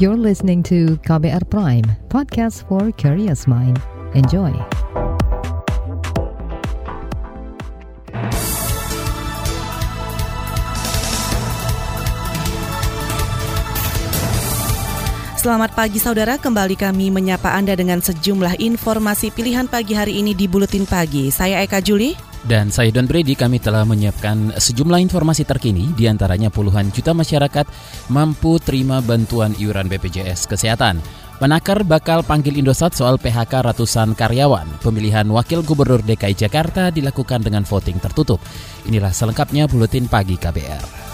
You're listening to KBR Prime, podcast for curious mind. Enjoy. Selamat pagi saudara, kembali kami menyapa Anda dengan sejumlah informasi pilihan pagi hari ini di Buletin Pagi. Saya Eka Juli. Dan saya Don Brady, kami telah menyiapkan sejumlah informasi terkini, di antaranya puluhan juta masyarakat mampu terima bantuan iuran BPJS Kesehatan. Menakar bakal panggil Indosat soal PHK ratusan karyawan. Pemilihan Wakil Gubernur DKI Jakarta dilakukan dengan voting tertutup. Inilah selengkapnya Buletin Pagi KBR.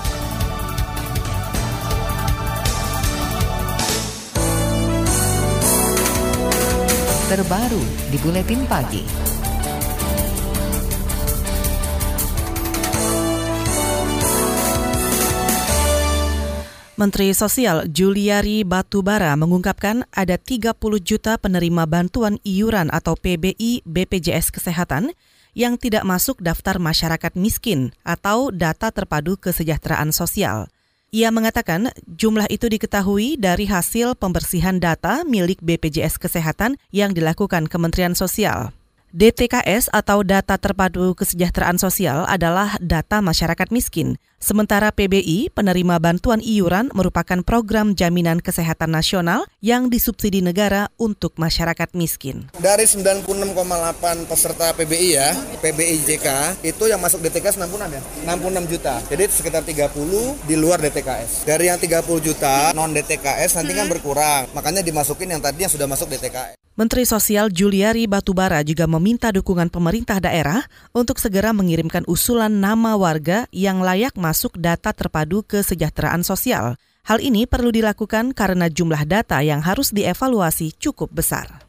terbaru di Buletin Pagi. Menteri Sosial Juliari Batubara mengungkapkan ada 30 juta penerima bantuan iuran atau PBI BPJS Kesehatan yang tidak masuk daftar masyarakat miskin atau data terpadu kesejahteraan sosial. Ia mengatakan jumlah itu diketahui dari hasil pembersihan data milik BPJS Kesehatan yang dilakukan Kementerian Sosial. DTKS atau Data Terpadu Kesejahteraan Sosial adalah data masyarakat miskin, sementara PBI, penerima bantuan iuran, merupakan program jaminan kesehatan nasional yang disubsidi negara untuk masyarakat miskin. Dari 96,8 peserta PBI ya, PBI JK, itu yang masuk DTKS 66 ya? 66 juta. Jadi sekitar 30 di luar DTKS. Dari yang 30 juta non DTKS nanti kan berkurang, makanya dimasukin yang tadi yang sudah masuk DTKS. Menteri Sosial Juliari Batubara juga meminta dukungan pemerintah daerah untuk segera mengirimkan usulan nama warga yang layak masuk data terpadu kesejahteraan sosial. Hal ini perlu dilakukan karena jumlah data yang harus dievaluasi cukup besar.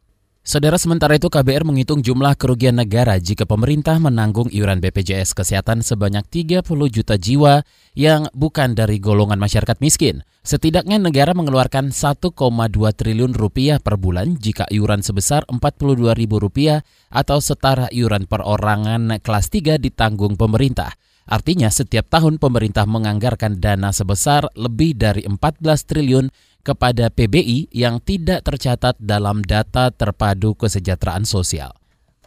Saudara sementara itu KBR menghitung jumlah kerugian negara jika pemerintah menanggung iuran BPJS Kesehatan sebanyak 30 juta jiwa yang bukan dari golongan masyarakat miskin. Setidaknya negara mengeluarkan 1,2 triliun rupiah per bulan jika iuran sebesar 42 ribu rupiah atau setara iuran perorangan kelas 3 ditanggung pemerintah. Artinya setiap tahun pemerintah menganggarkan dana sebesar lebih dari 14 triliun kepada PBI yang tidak tercatat dalam data terpadu kesejahteraan sosial.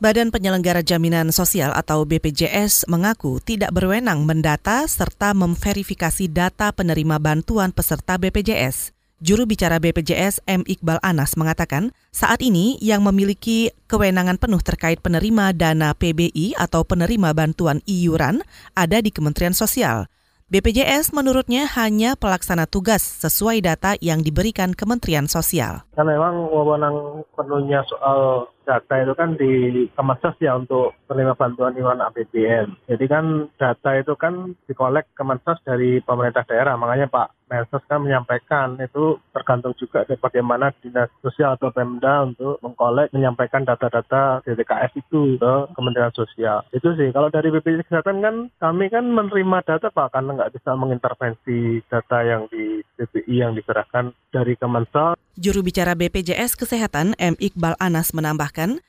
Badan Penyelenggara Jaminan Sosial atau BPJS mengaku tidak berwenang mendata serta memverifikasi data penerima bantuan peserta BPJS. Juru bicara BPJS M. Iqbal Anas mengatakan, saat ini yang memiliki kewenangan penuh terkait penerima dana PBI atau penerima bantuan iuran ada di Kementerian Sosial. BPJS menurutnya hanya pelaksana tugas sesuai data yang diberikan Kementerian Sosial. Kan memang wewenang penuhnya soal data itu kan di Kemensos ya untuk penerima bantuan iuran APBN. Jadi kan data itu kan dikolek Kemensos dari pemerintah daerah. Makanya Pak Mensos kan menyampaikan itu tergantung juga dari bagaimana dinas sosial atau Pemda untuk mengkolek menyampaikan data-data DTKS itu ke Kementerian Sosial. Itu sih kalau dari BPJS Kesehatan kan kami kan menerima data Pak karena nggak bisa mengintervensi data yang di BPI yang diserahkan dari Kemensos. Juru bicara BPJS Kesehatan M. Iqbal Anas menambahkan,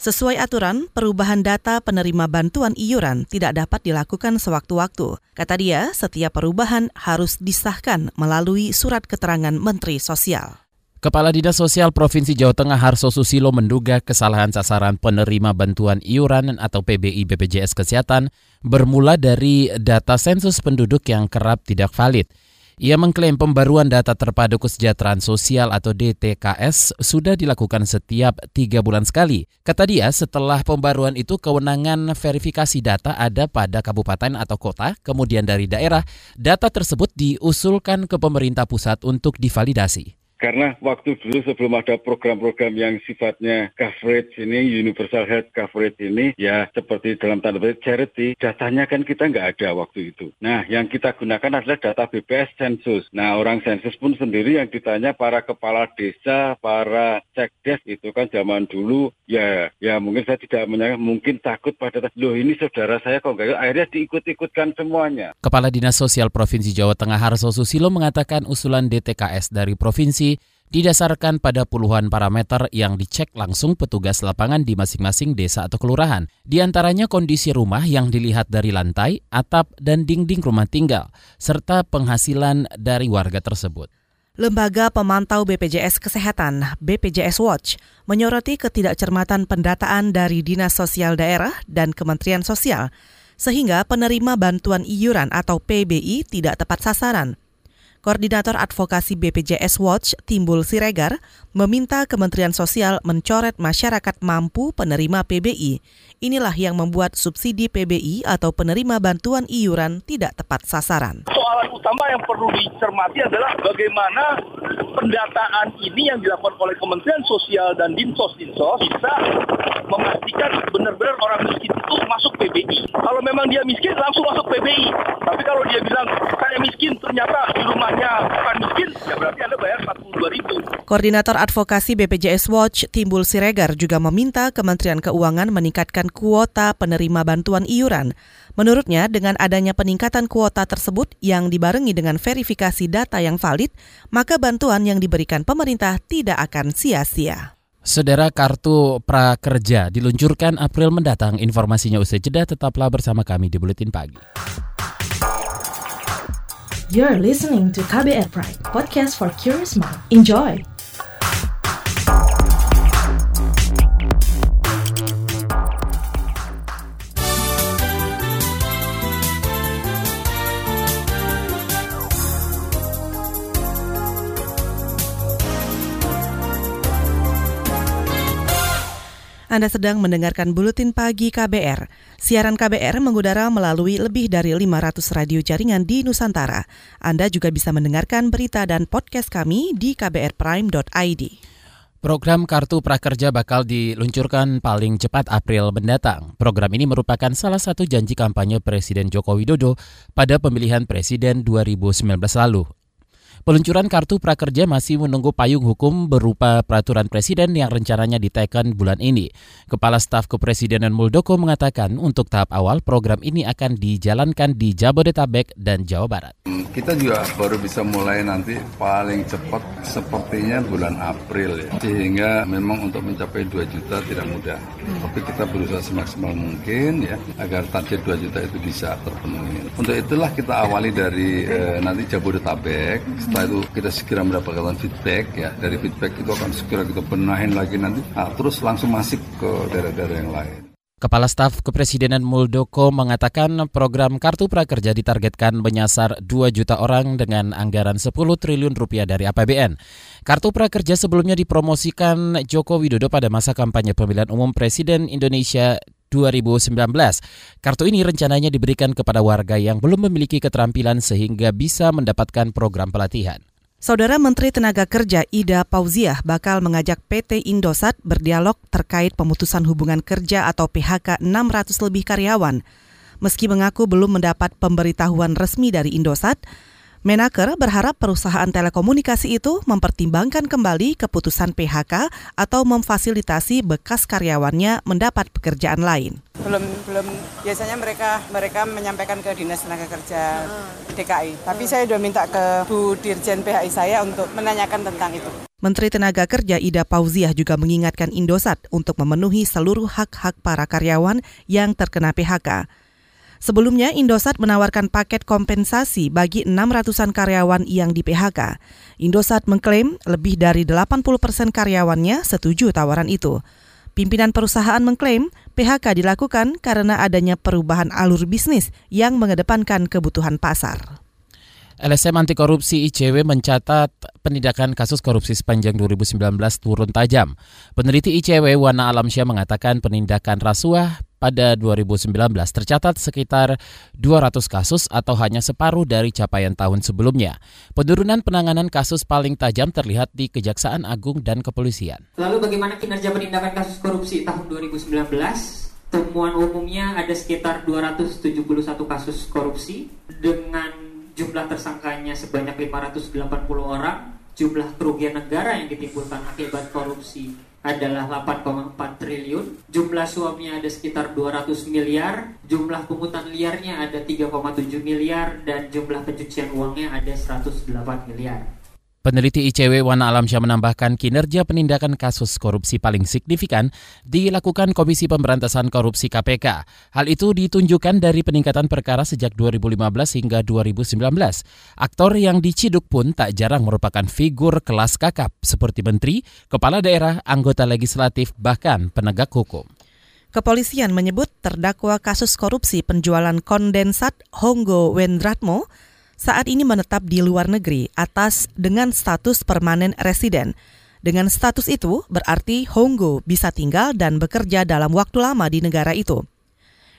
sesuai aturan, perubahan data penerima bantuan iuran tidak dapat dilakukan sewaktu-waktu. Kata dia, setiap perubahan harus disahkan melalui surat keterangan Menteri Sosial. Kepala Dinas Sosial Provinsi Jawa Tengah Harso Susilo menduga kesalahan sasaran penerima bantuan iuran atau PBI BPJS Kesehatan bermula dari data sensus penduduk yang kerap tidak valid. Ia mengklaim pembaruan data terpadu kesejahteraan sosial atau DTKS sudah dilakukan setiap tiga bulan sekali. Kata dia, setelah pembaruan itu kewenangan verifikasi data ada pada kabupaten atau kota, kemudian dari daerah, data tersebut diusulkan ke pemerintah pusat untuk divalidasi. Karena waktu dulu sebelum ada program-program yang sifatnya coverage ini, universal health coverage ini, ya seperti dalam tanda petik charity, datanya kan kita nggak ada waktu itu. Nah, yang kita gunakan adalah data BPS sensus. Nah, orang sensus pun sendiri yang ditanya para kepala desa, para sekdes itu kan zaman dulu, ya ya mungkin saya tidak menyangka, mungkin takut pada, loh ini saudara saya kok nggak, akhirnya diikut-ikutkan semuanya. Kepala Dinas Sosial Provinsi Jawa Tengah Harso Susilo mengatakan usulan DTKS dari provinsi didasarkan pada puluhan parameter yang dicek langsung petugas lapangan di masing-masing desa atau kelurahan. Di antaranya kondisi rumah yang dilihat dari lantai, atap, dan dinding rumah tinggal, serta penghasilan dari warga tersebut. Lembaga Pemantau BPJS Kesehatan (BPJS Watch) menyoroti ketidakcermatan pendataan dari Dinas Sosial Daerah dan Kementerian Sosial, sehingga penerima bantuan iuran atau PBI tidak tepat sasaran. Koordinator Advokasi BPJS Watch, Timbul Siregar, meminta Kementerian Sosial mencoret masyarakat mampu penerima PBI. Inilah yang membuat subsidi PBI atau penerima bantuan iuran tidak tepat sasaran. Soalan utama yang perlu dicermati adalah bagaimana pendataan ini yang dilakukan oleh Kementerian Sosial dan Dinsos-Dinsos bisa memastikan benar-benar orang miskin itu masuk PBI. Kalau memang dia miskin langsung masuk PBI. Tapi kalau dia bilang saya miskin ternyata di rumahnya bukan miskin, ya berarti Anda bayar 42 ribu. Koordinator Advokasi BPJS Watch Timbul Siregar juga meminta Kementerian Keuangan meningkatkan kuota penerima bantuan iuran. Menurutnya, dengan adanya peningkatan kuota tersebut yang dibarengi dengan verifikasi data yang valid, maka bantuan yang diberikan pemerintah tidak akan sia-sia. Saudara Kartu Prakerja diluncurkan April mendatang. Informasinya usai jeda, tetaplah bersama kami di Buletin Pagi. You're listening to KBR Pride, podcast for curious mind. Enjoy! Anda sedang mendengarkan Buletin Pagi KBR. Siaran KBR mengudara melalui lebih dari 500 radio jaringan di Nusantara. Anda juga bisa mendengarkan berita dan podcast kami di kbrprime.id. Program Kartu Prakerja bakal diluncurkan paling cepat April mendatang. Program ini merupakan salah satu janji kampanye Presiden Joko Widodo pada pemilihan Presiden 2019 lalu. Peluncuran kartu prakerja masih menunggu payung hukum berupa peraturan presiden yang rencananya diteken bulan ini. Kepala Staf Kepresidenan Muldoko mengatakan untuk tahap awal program ini akan dijalankan di Jabodetabek dan Jawa Barat. Kita juga baru bisa mulai nanti paling cepat sepertinya bulan April ya. Sehingga memang untuk mencapai 2 juta tidak mudah. Tapi kita berusaha semaksimal mungkin ya agar target 2 juta itu bisa terpenuhi. Untuk itulah kita awali dari eh, nanti Jabodetabek itu kita segera mendapatkan feedback ya dari feedback itu akan segera kita benahin lagi nanti nah, terus langsung masuk ke daerah-daerah yang lain. Kepala Staf Kepresidenan Muldoko mengatakan program Kartu Prakerja ditargetkan menyasar 2 juta orang dengan anggaran 10 triliun rupiah dari APBN. Kartu Prakerja sebelumnya dipromosikan Joko Widodo pada masa kampanye pemilihan umum Presiden Indonesia 2019. Kartu ini rencananya diberikan kepada warga yang belum memiliki keterampilan sehingga bisa mendapatkan program pelatihan. Saudara Menteri Tenaga Kerja Ida Pauziah bakal mengajak PT Indosat berdialog terkait pemutusan hubungan kerja atau PHK 600 lebih karyawan. Meski mengaku belum mendapat pemberitahuan resmi dari Indosat, Menaker berharap perusahaan telekomunikasi itu mempertimbangkan kembali keputusan PHK atau memfasilitasi bekas karyawannya mendapat pekerjaan lain. Belum belum biasanya mereka mereka menyampaikan ke Dinas Tenaga Kerja DKI. Tapi saya sudah minta ke Bu Dirjen PHI saya untuk menanyakan tentang itu. Menteri Tenaga Kerja Ida Pauziah juga mengingatkan Indosat untuk memenuhi seluruh hak-hak para karyawan yang terkena PHK. Sebelumnya, Indosat menawarkan paket kompensasi bagi 600-an karyawan yang di PHK. Indosat mengklaim lebih dari 80 persen karyawannya setuju tawaran itu. Pimpinan perusahaan mengklaim PHK dilakukan karena adanya perubahan alur bisnis yang mengedepankan kebutuhan pasar. LSM Anti Korupsi ICW mencatat penindakan kasus korupsi sepanjang 2019 turun tajam. Peneliti ICW Wana Alamsyah mengatakan penindakan rasuah pada 2019 tercatat sekitar 200 kasus atau hanya separuh dari capaian tahun sebelumnya. Penurunan penanganan kasus paling tajam terlihat di Kejaksaan Agung dan Kepolisian. Lalu bagaimana kinerja penindakan kasus korupsi tahun 2019? Temuan umumnya ada sekitar 271 kasus korupsi dengan jumlah tersangkanya sebanyak 580 orang, jumlah kerugian negara yang ditimbulkan akibat korupsi adalah 8,4 triliun, jumlah suapnya ada sekitar 200 miliar, jumlah pungutan liarnya ada 3,7 miliar, dan jumlah pencucian uangnya ada 108 miliar. Peneliti ICW Wana Alamsyah menambahkan kinerja penindakan kasus korupsi paling signifikan dilakukan Komisi Pemberantasan Korupsi KPK. Hal itu ditunjukkan dari peningkatan perkara sejak 2015 hingga 2019. Aktor yang diciduk pun tak jarang merupakan figur kelas kakap seperti menteri, kepala daerah, anggota legislatif, bahkan penegak hukum. Kepolisian menyebut terdakwa kasus korupsi penjualan kondensat Honggo Wendratmo saat ini menetap di luar negeri atas dengan status permanen residen. Dengan status itu, berarti Honggo bisa tinggal dan bekerja dalam waktu lama di negara itu.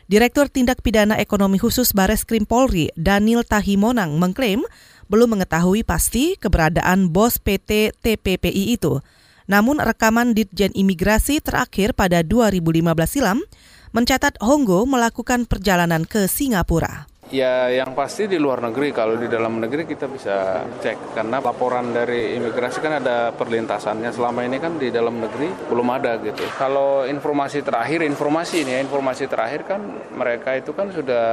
Direktur Tindak Pidana Ekonomi Khusus Bares Krim Polri, Daniel Tahimonang, mengklaim belum mengetahui pasti keberadaan bos PT TPPI itu. Namun rekaman Ditjen Imigrasi terakhir pada 2015 silam mencatat Honggo melakukan perjalanan ke Singapura. Ya yang pasti di luar negeri, kalau di dalam negeri kita bisa cek. Karena laporan dari imigrasi kan ada perlintasannya. Selama ini kan di dalam negeri belum ada gitu. Kalau informasi terakhir, informasi ini ya, informasi terakhir kan mereka itu kan sudah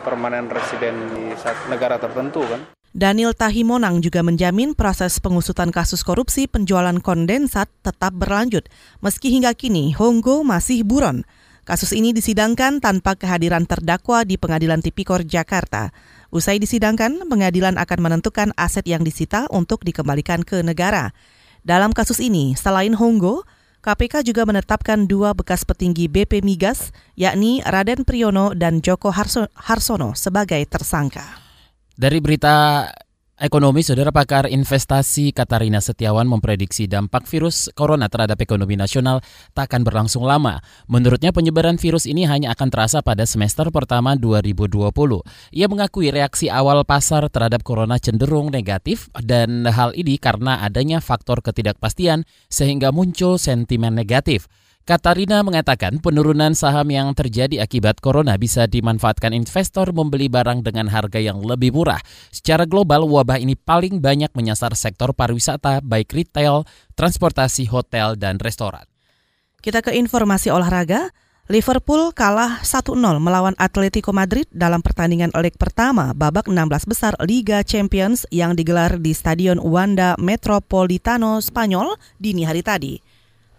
permanen residen di negara tertentu kan. Daniel Tahimonang juga menjamin proses pengusutan kasus korupsi penjualan kondensat tetap berlanjut, meski hingga kini Honggo masih buron. Kasus ini disidangkan tanpa kehadiran terdakwa di Pengadilan Tipikor Jakarta. Usai disidangkan, pengadilan akan menentukan aset yang disita untuk dikembalikan ke negara. Dalam kasus ini, selain Honggo, KPK juga menetapkan dua bekas petinggi BP Migas, yakni Raden Priyono dan Joko Harsono sebagai tersangka. Dari berita Ekonomi, saudara pakar investasi Katarina Setiawan memprediksi dampak virus corona terhadap ekonomi nasional tak akan berlangsung lama. Menurutnya penyebaran virus ini hanya akan terasa pada semester pertama 2020. Ia mengakui reaksi awal pasar terhadap corona cenderung negatif dan hal ini karena adanya faktor ketidakpastian sehingga muncul sentimen negatif. Katarina mengatakan penurunan saham yang terjadi akibat corona bisa dimanfaatkan investor membeli barang dengan harga yang lebih murah. Secara global, wabah ini paling banyak menyasar sektor pariwisata, baik retail, transportasi, hotel, dan restoran. Kita ke informasi olahraga. Liverpool kalah 1-0 melawan Atletico Madrid dalam pertandingan leg pertama babak 16 besar Liga Champions yang digelar di Stadion Wanda Metropolitano Spanyol dini hari tadi.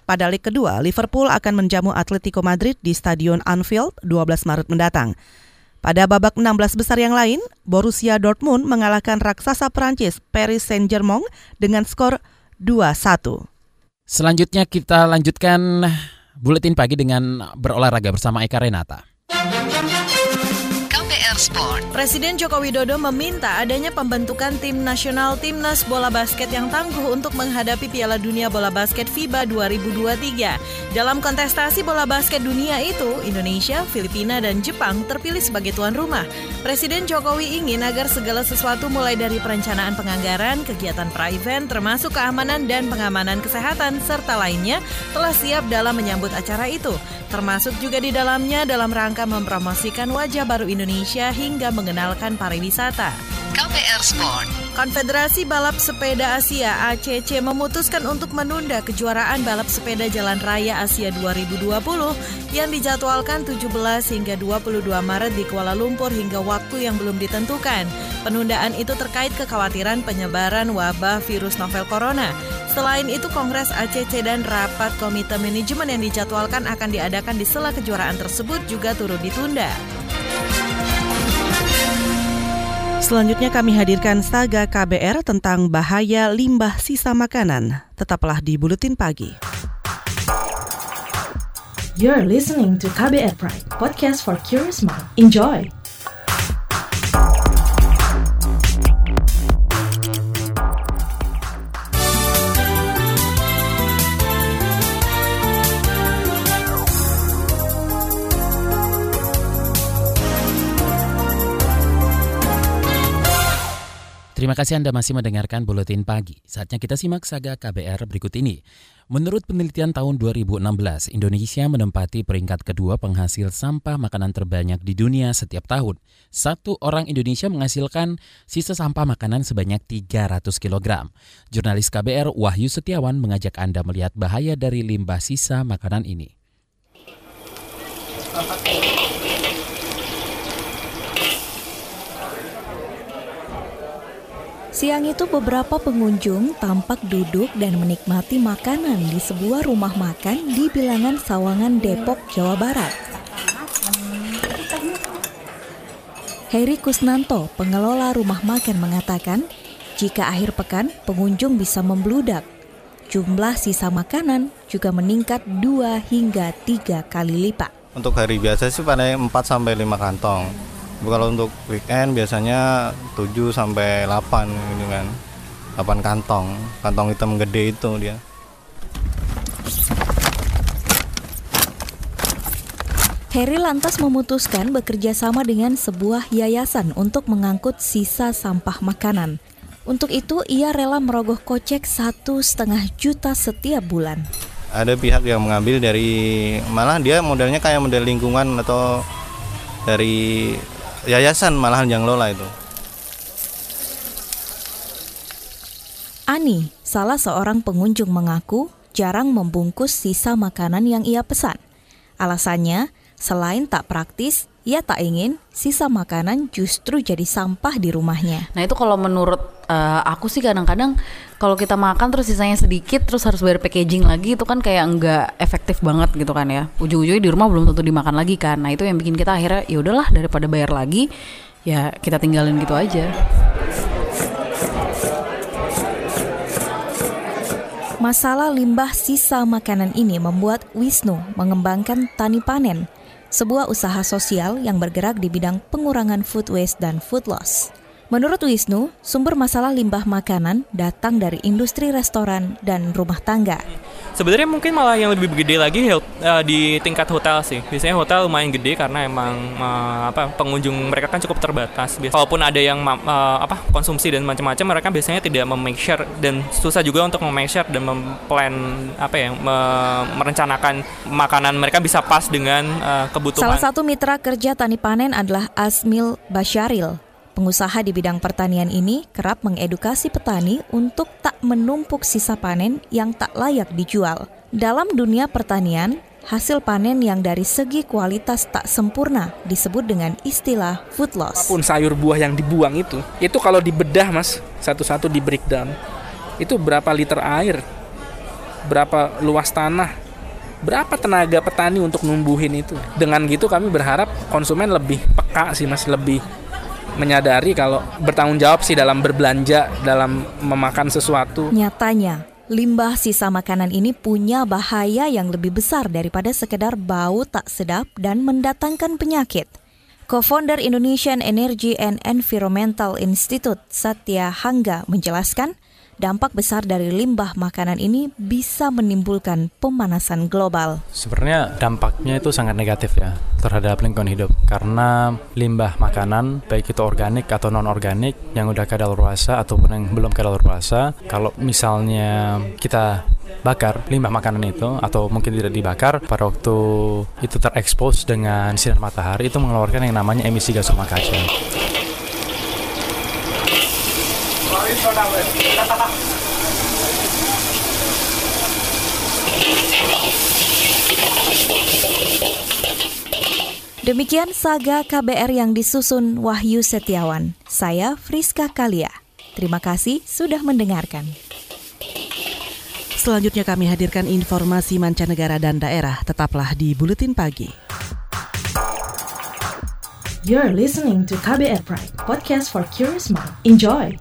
Pada leg kedua, Liverpool akan menjamu Atletico Madrid di Stadion Anfield 12 Maret mendatang. Pada babak 16 besar yang lain, Borussia Dortmund mengalahkan raksasa Prancis Paris Saint-Germain dengan skor 2-1. Selanjutnya kita lanjutkan buletin pagi dengan berolahraga bersama Eka Renata. Sport. Presiden Joko Widodo meminta adanya pembentukan tim nasional timnas bola basket yang tangguh untuk menghadapi Piala Dunia Bola Basket FIBA 2023. Dalam kontestasi bola basket dunia itu, Indonesia, Filipina, dan Jepang terpilih sebagai tuan rumah. Presiden Jokowi ingin agar segala sesuatu mulai dari perencanaan penganggaran, kegiatan pra-event, termasuk keamanan dan pengamanan kesehatan, serta lainnya telah siap dalam menyambut acara itu. Termasuk juga di dalamnya dalam rangka mempromosikan wajah baru Indonesia hingga mengenalkan pariwisata. KPR Sport. Konfederasi Balap Sepeda Asia ACC memutuskan untuk menunda kejuaraan balap sepeda jalan raya Asia 2020 yang dijadwalkan 17 hingga 22 Maret di Kuala Lumpur hingga waktu yang belum ditentukan. Penundaan itu terkait kekhawatiran penyebaran wabah virus novel corona. Selain itu, Kongres ACC dan rapat komite manajemen yang dijadwalkan akan diadakan di sela kejuaraan tersebut juga turut ditunda. Selanjutnya kami hadirkan saga KBR tentang bahaya limbah sisa makanan. Tetaplah di Buletin Pagi. You're listening to KBR Pride, podcast for curious mind. Enjoy! Terima kasih Anda masih mendengarkan Buletin Pagi. Saatnya kita simak saga KBR berikut ini. Menurut penelitian tahun 2016, Indonesia menempati peringkat kedua penghasil sampah makanan terbanyak di dunia setiap tahun. Satu orang Indonesia menghasilkan sisa sampah makanan sebanyak 300 kg. Jurnalis KBR Wahyu Setiawan mengajak Anda melihat bahaya dari limbah sisa makanan ini. Siang itu beberapa pengunjung tampak duduk dan menikmati makanan di sebuah rumah makan di bilangan Sawangan Depok, Jawa Barat. Heri Kusnanto, pengelola rumah makan mengatakan, jika akhir pekan pengunjung bisa membludak. Jumlah sisa makanan juga meningkat 2 hingga 3 kali lipat. Untuk hari biasa sih pada 4 sampai 5 kantong. Kalau untuk weekend biasanya 7 sampai 8 gitu kan. 8 kantong. Kantong hitam gede itu dia. Heri lantas memutuskan bekerja sama dengan sebuah yayasan untuk mengangkut sisa sampah makanan. Untuk itu, ia rela merogoh kocek satu setengah juta setiap bulan. Ada pihak yang mengambil dari malah dia modelnya kayak model lingkungan atau dari yayasan malahan yang lola itu. Ani, salah seorang pengunjung mengaku jarang membungkus sisa makanan yang ia pesan. Alasannya, selain tak praktis, ia tak ingin sisa makanan justru jadi sampah di rumahnya. Nah itu kalau menurut uh, aku sih kadang-kadang kalau kita makan terus sisanya sedikit terus harus bayar packaging lagi itu kan kayak nggak efektif banget gitu kan ya. Ujung-ujungnya di rumah belum tentu dimakan lagi kan. Nah itu yang bikin kita akhirnya ya udahlah daripada bayar lagi ya kita tinggalin gitu aja. Masalah limbah sisa makanan ini membuat Wisnu mengembangkan tani panen sebuah usaha sosial yang bergerak di bidang pengurangan food waste dan food loss. Menurut Wisnu, sumber masalah limbah makanan datang dari industri restoran dan rumah tangga. Sebenarnya mungkin malah yang lebih gede lagi uh, di tingkat hotel sih. Biasanya hotel lumayan gede karena emang uh, apa pengunjung mereka kan cukup terbatas. Walaupun ada yang uh, apa konsumsi dan macam-macam, mereka biasanya tidak memake sure dan susah juga untuk memake sure dan memplan apa ya me merencanakan makanan mereka bisa pas dengan uh, kebutuhan. Salah satu mitra kerja tani panen adalah Asmil Basyaril. Pengusaha di bidang pertanian ini kerap mengedukasi petani untuk tak menumpuk sisa panen yang tak layak dijual. Dalam dunia pertanian, hasil panen yang dari segi kualitas tak sempurna disebut dengan istilah food loss. Apa pun sayur buah yang dibuang itu, itu kalau dibedah mas, satu-satu di breakdown, itu berapa liter air, berapa luas tanah, berapa tenaga petani untuk numbuhin itu. Dengan gitu kami berharap konsumen lebih peka sih mas, lebih menyadari kalau bertanggung jawab sih dalam berbelanja, dalam memakan sesuatu. Nyatanya, limbah sisa makanan ini punya bahaya yang lebih besar daripada sekedar bau tak sedap dan mendatangkan penyakit. Co-founder Indonesian Energy and Environmental Institute Satya Hangga menjelaskan, dampak besar dari limbah makanan ini bisa menimbulkan pemanasan global. Sebenarnya dampaknya itu sangat negatif ya terhadap lingkungan hidup karena limbah makanan baik itu organik atau non organik yang udah kadaluarsa ataupun yang belum kadaluarsa kalau misalnya kita bakar limbah makanan itu atau mungkin tidak dibakar pada waktu itu terekspos dengan sinar matahari itu mengeluarkan yang namanya emisi gas rumah kaca. Demikian saga KBR yang disusun Wahyu Setiawan. Saya Friska Kalia. Terima kasih sudah mendengarkan. Selanjutnya kami hadirkan informasi mancanegara dan daerah. Tetaplah di Buletin Pagi. You're listening to KBR Pride, podcast for curious mind. Enjoy!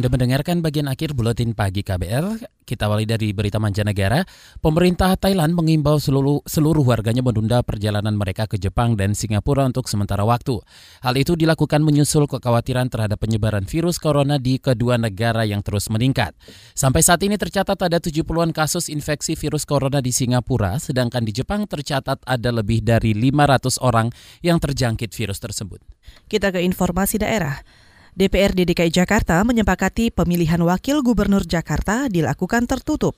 Anda mendengarkan bagian akhir buletin pagi KBR. Kita awali dari berita mancanegara. Pemerintah Thailand mengimbau seluruh, seluruh warganya menunda perjalanan mereka ke Jepang dan Singapura untuk sementara waktu. Hal itu dilakukan menyusul kekhawatiran terhadap penyebaran virus corona di kedua negara yang terus meningkat. Sampai saat ini tercatat ada 70-an kasus infeksi virus corona di Singapura, sedangkan di Jepang tercatat ada lebih dari 500 orang yang terjangkit virus tersebut. Kita ke informasi daerah. DPRD DKI Jakarta menyepakati pemilihan wakil gubernur Jakarta dilakukan tertutup.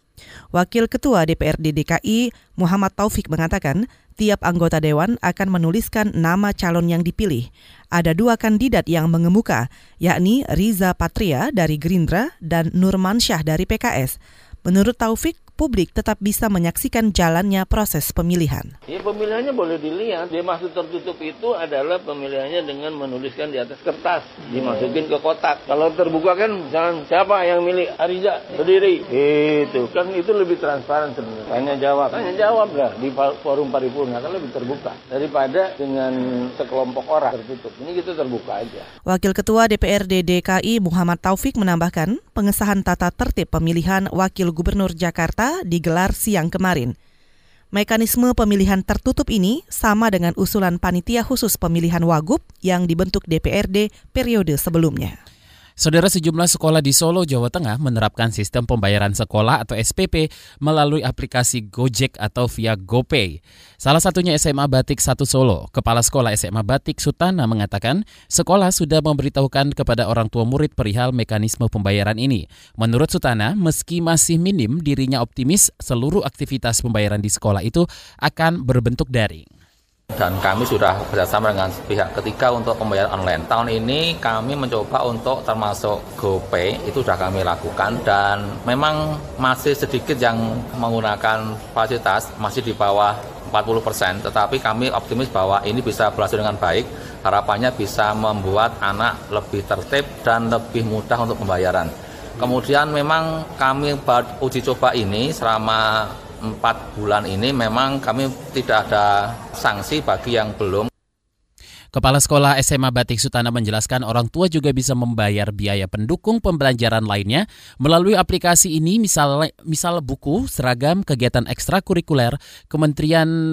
Wakil Ketua DPRD DKI Muhammad Taufik mengatakan tiap anggota dewan akan menuliskan nama calon yang dipilih. Ada dua kandidat yang mengemuka, yakni Riza Patria dari Gerindra dan Nurmansyah dari PKS. Menurut Taufik, publik tetap bisa menyaksikan jalannya proses pemilihan. Ya pemilihannya boleh dilihat. Dia maksud tertutup itu adalah pemilihannya dengan menuliskan di atas kertas, dimasukin ke kotak. Kalau terbuka kan misalnya siapa yang milih Ariza berdiri, itu kan itu lebih transparan sebenarnya. Tanya jawab, tanya jawab lah di forum paripurna kan lebih terbuka daripada dengan sekelompok orang tertutup. Ini kita terbuka aja. Wakil Ketua DPRD DKI Muhammad Taufik menambahkan pengesahan tata tertib pemilihan Wakil Gubernur Jakarta digelar siang kemarin. Mekanisme pemilihan tertutup ini sama dengan usulan panitia khusus pemilihan Wagub yang dibentuk DPRD periode sebelumnya. Saudara sejumlah sekolah di Solo, Jawa Tengah menerapkan sistem pembayaran sekolah atau SPP melalui aplikasi Gojek atau via GoPay. Salah satunya SMA Batik 1 Solo. Kepala Sekolah SMA Batik Sutana mengatakan sekolah sudah memberitahukan kepada orang tua murid perihal mekanisme pembayaran ini. Menurut Sutana, meski masih minim, dirinya optimis seluruh aktivitas pembayaran di sekolah itu akan berbentuk daring dan kami sudah bekerjasama dengan pihak ketiga untuk pembayaran online. Tahun ini kami mencoba untuk termasuk GoPay itu sudah kami lakukan dan memang masih sedikit yang menggunakan fasilitas masih di bawah 40%, tetapi kami optimis bahwa ini bisa berhasil dengan baik. Harapannya bisa membuat anak lebih tertib dan lebih mudah untuk pembayaran. Kemudian memang kami uji coba ini selama empat bulan ini memang kami tidak ada sanksi bagi yang belum. Kepala Sekolah SMA Batik Sutana menjelaskan orang tua juga bisa membayar biaya pendukung pembelajaran lainnya melalui aplikasi ini misal misal buku, seragam, kegiatan ekstrakurikuler, Kementerian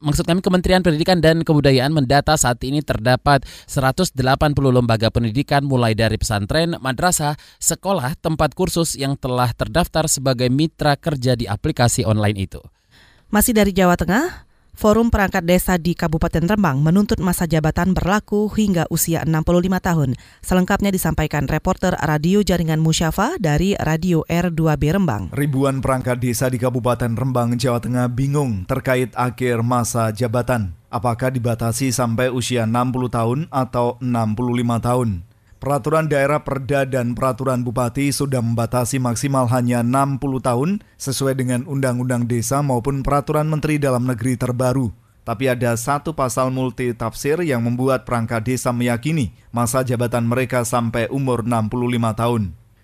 maksud kami Kementerian Pendidikan dan Kebudayaan mendata saat ini terdapat 180 lembaga pendidikan mulai dari pesantren, madrasah, sekolah, tempat kursus yang telah terdaftar sebagai mitra kerja di aplikasi online itu. Masih dari Jawa Tengah, Forum Perangkat Desa di Kabupaten Rembang menuntut masa jabatan berlaku hingga usia 65 tahun. Selengkapnya disampaikan reporter Radio Jaringan Musyafa dari Radio R2B Rembang. Ribuan perangkat desa di Kabupaten Rembang, Jawa Tengah bingung terkait akhir masa jabatan. Apakah dibatasi sampai usia 60 tahun atau 65 tahun? Peraturan daerah Perda dan peraturan bupati sudah membatasi maksimal hanya 60 tahun sesuai dengan Undang-Undang Desa maupun peraturan Menteri Dalam Negeri terbaru. Tapi ada satu pasal multi tafsir yang membuat perangkat desa meyakini masa jabatan mereka sampai umur 65 tahun.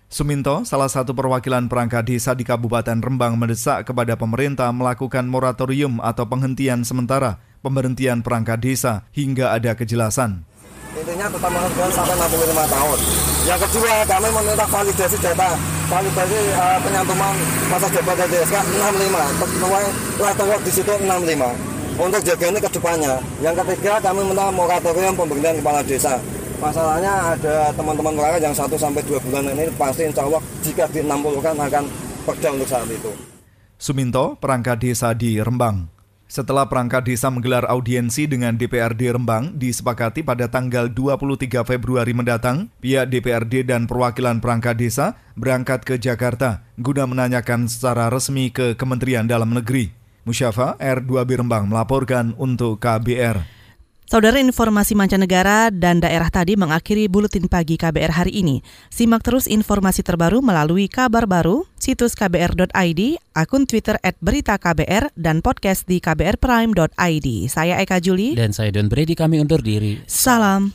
Suminto, salah satu perwakilan perangkat desa di Kabupaten Rembang mendesak kepada pemerintah melakukan moratorium atau penghentian sementara pemberhentian perangkat desa hingga ada kejelasan intinya tetap menghargai sampai 65 tahun. Yang kedua, kami meminta validasi data, validasi uh, penyantuman masa jabatan DSK 65, sesuai letter di situ 65 untuk jaga ini ke depannya. Yang ketiga, kami minta moratorium pemberian kepala desa. Masalahnya ada teman-teman mereka yang 1 sampai 2 bulan ini pasti insya Allah jika di 60 kan akan perda untuk saat itu. Suminto, perangkat desa di Rembang. Setelah perangkat desa menggelar audiensi dengan DPRD Rembang disepakati pada tanggal 23 Februari mendatang, pihak DPRD dan perwakilan perangkat desa berangkat ke Jakarta guna menanyakan secara resmi ke Kementerian Dalam Negeri. Musyafa R2B Rembang melaporkan untuk KBR. Saudara informasi mancanegara dan daerah tadi mengakhiri buletin pagi KBR hari ini. Simak terus informasi terbaru melalui kabar baru, situs kbr.id, akun Twitter at berita KBR, dan podcast di kbrprime.id. Saya Eka Juli. Dan saya Don Brady, kami undur diri. Salam.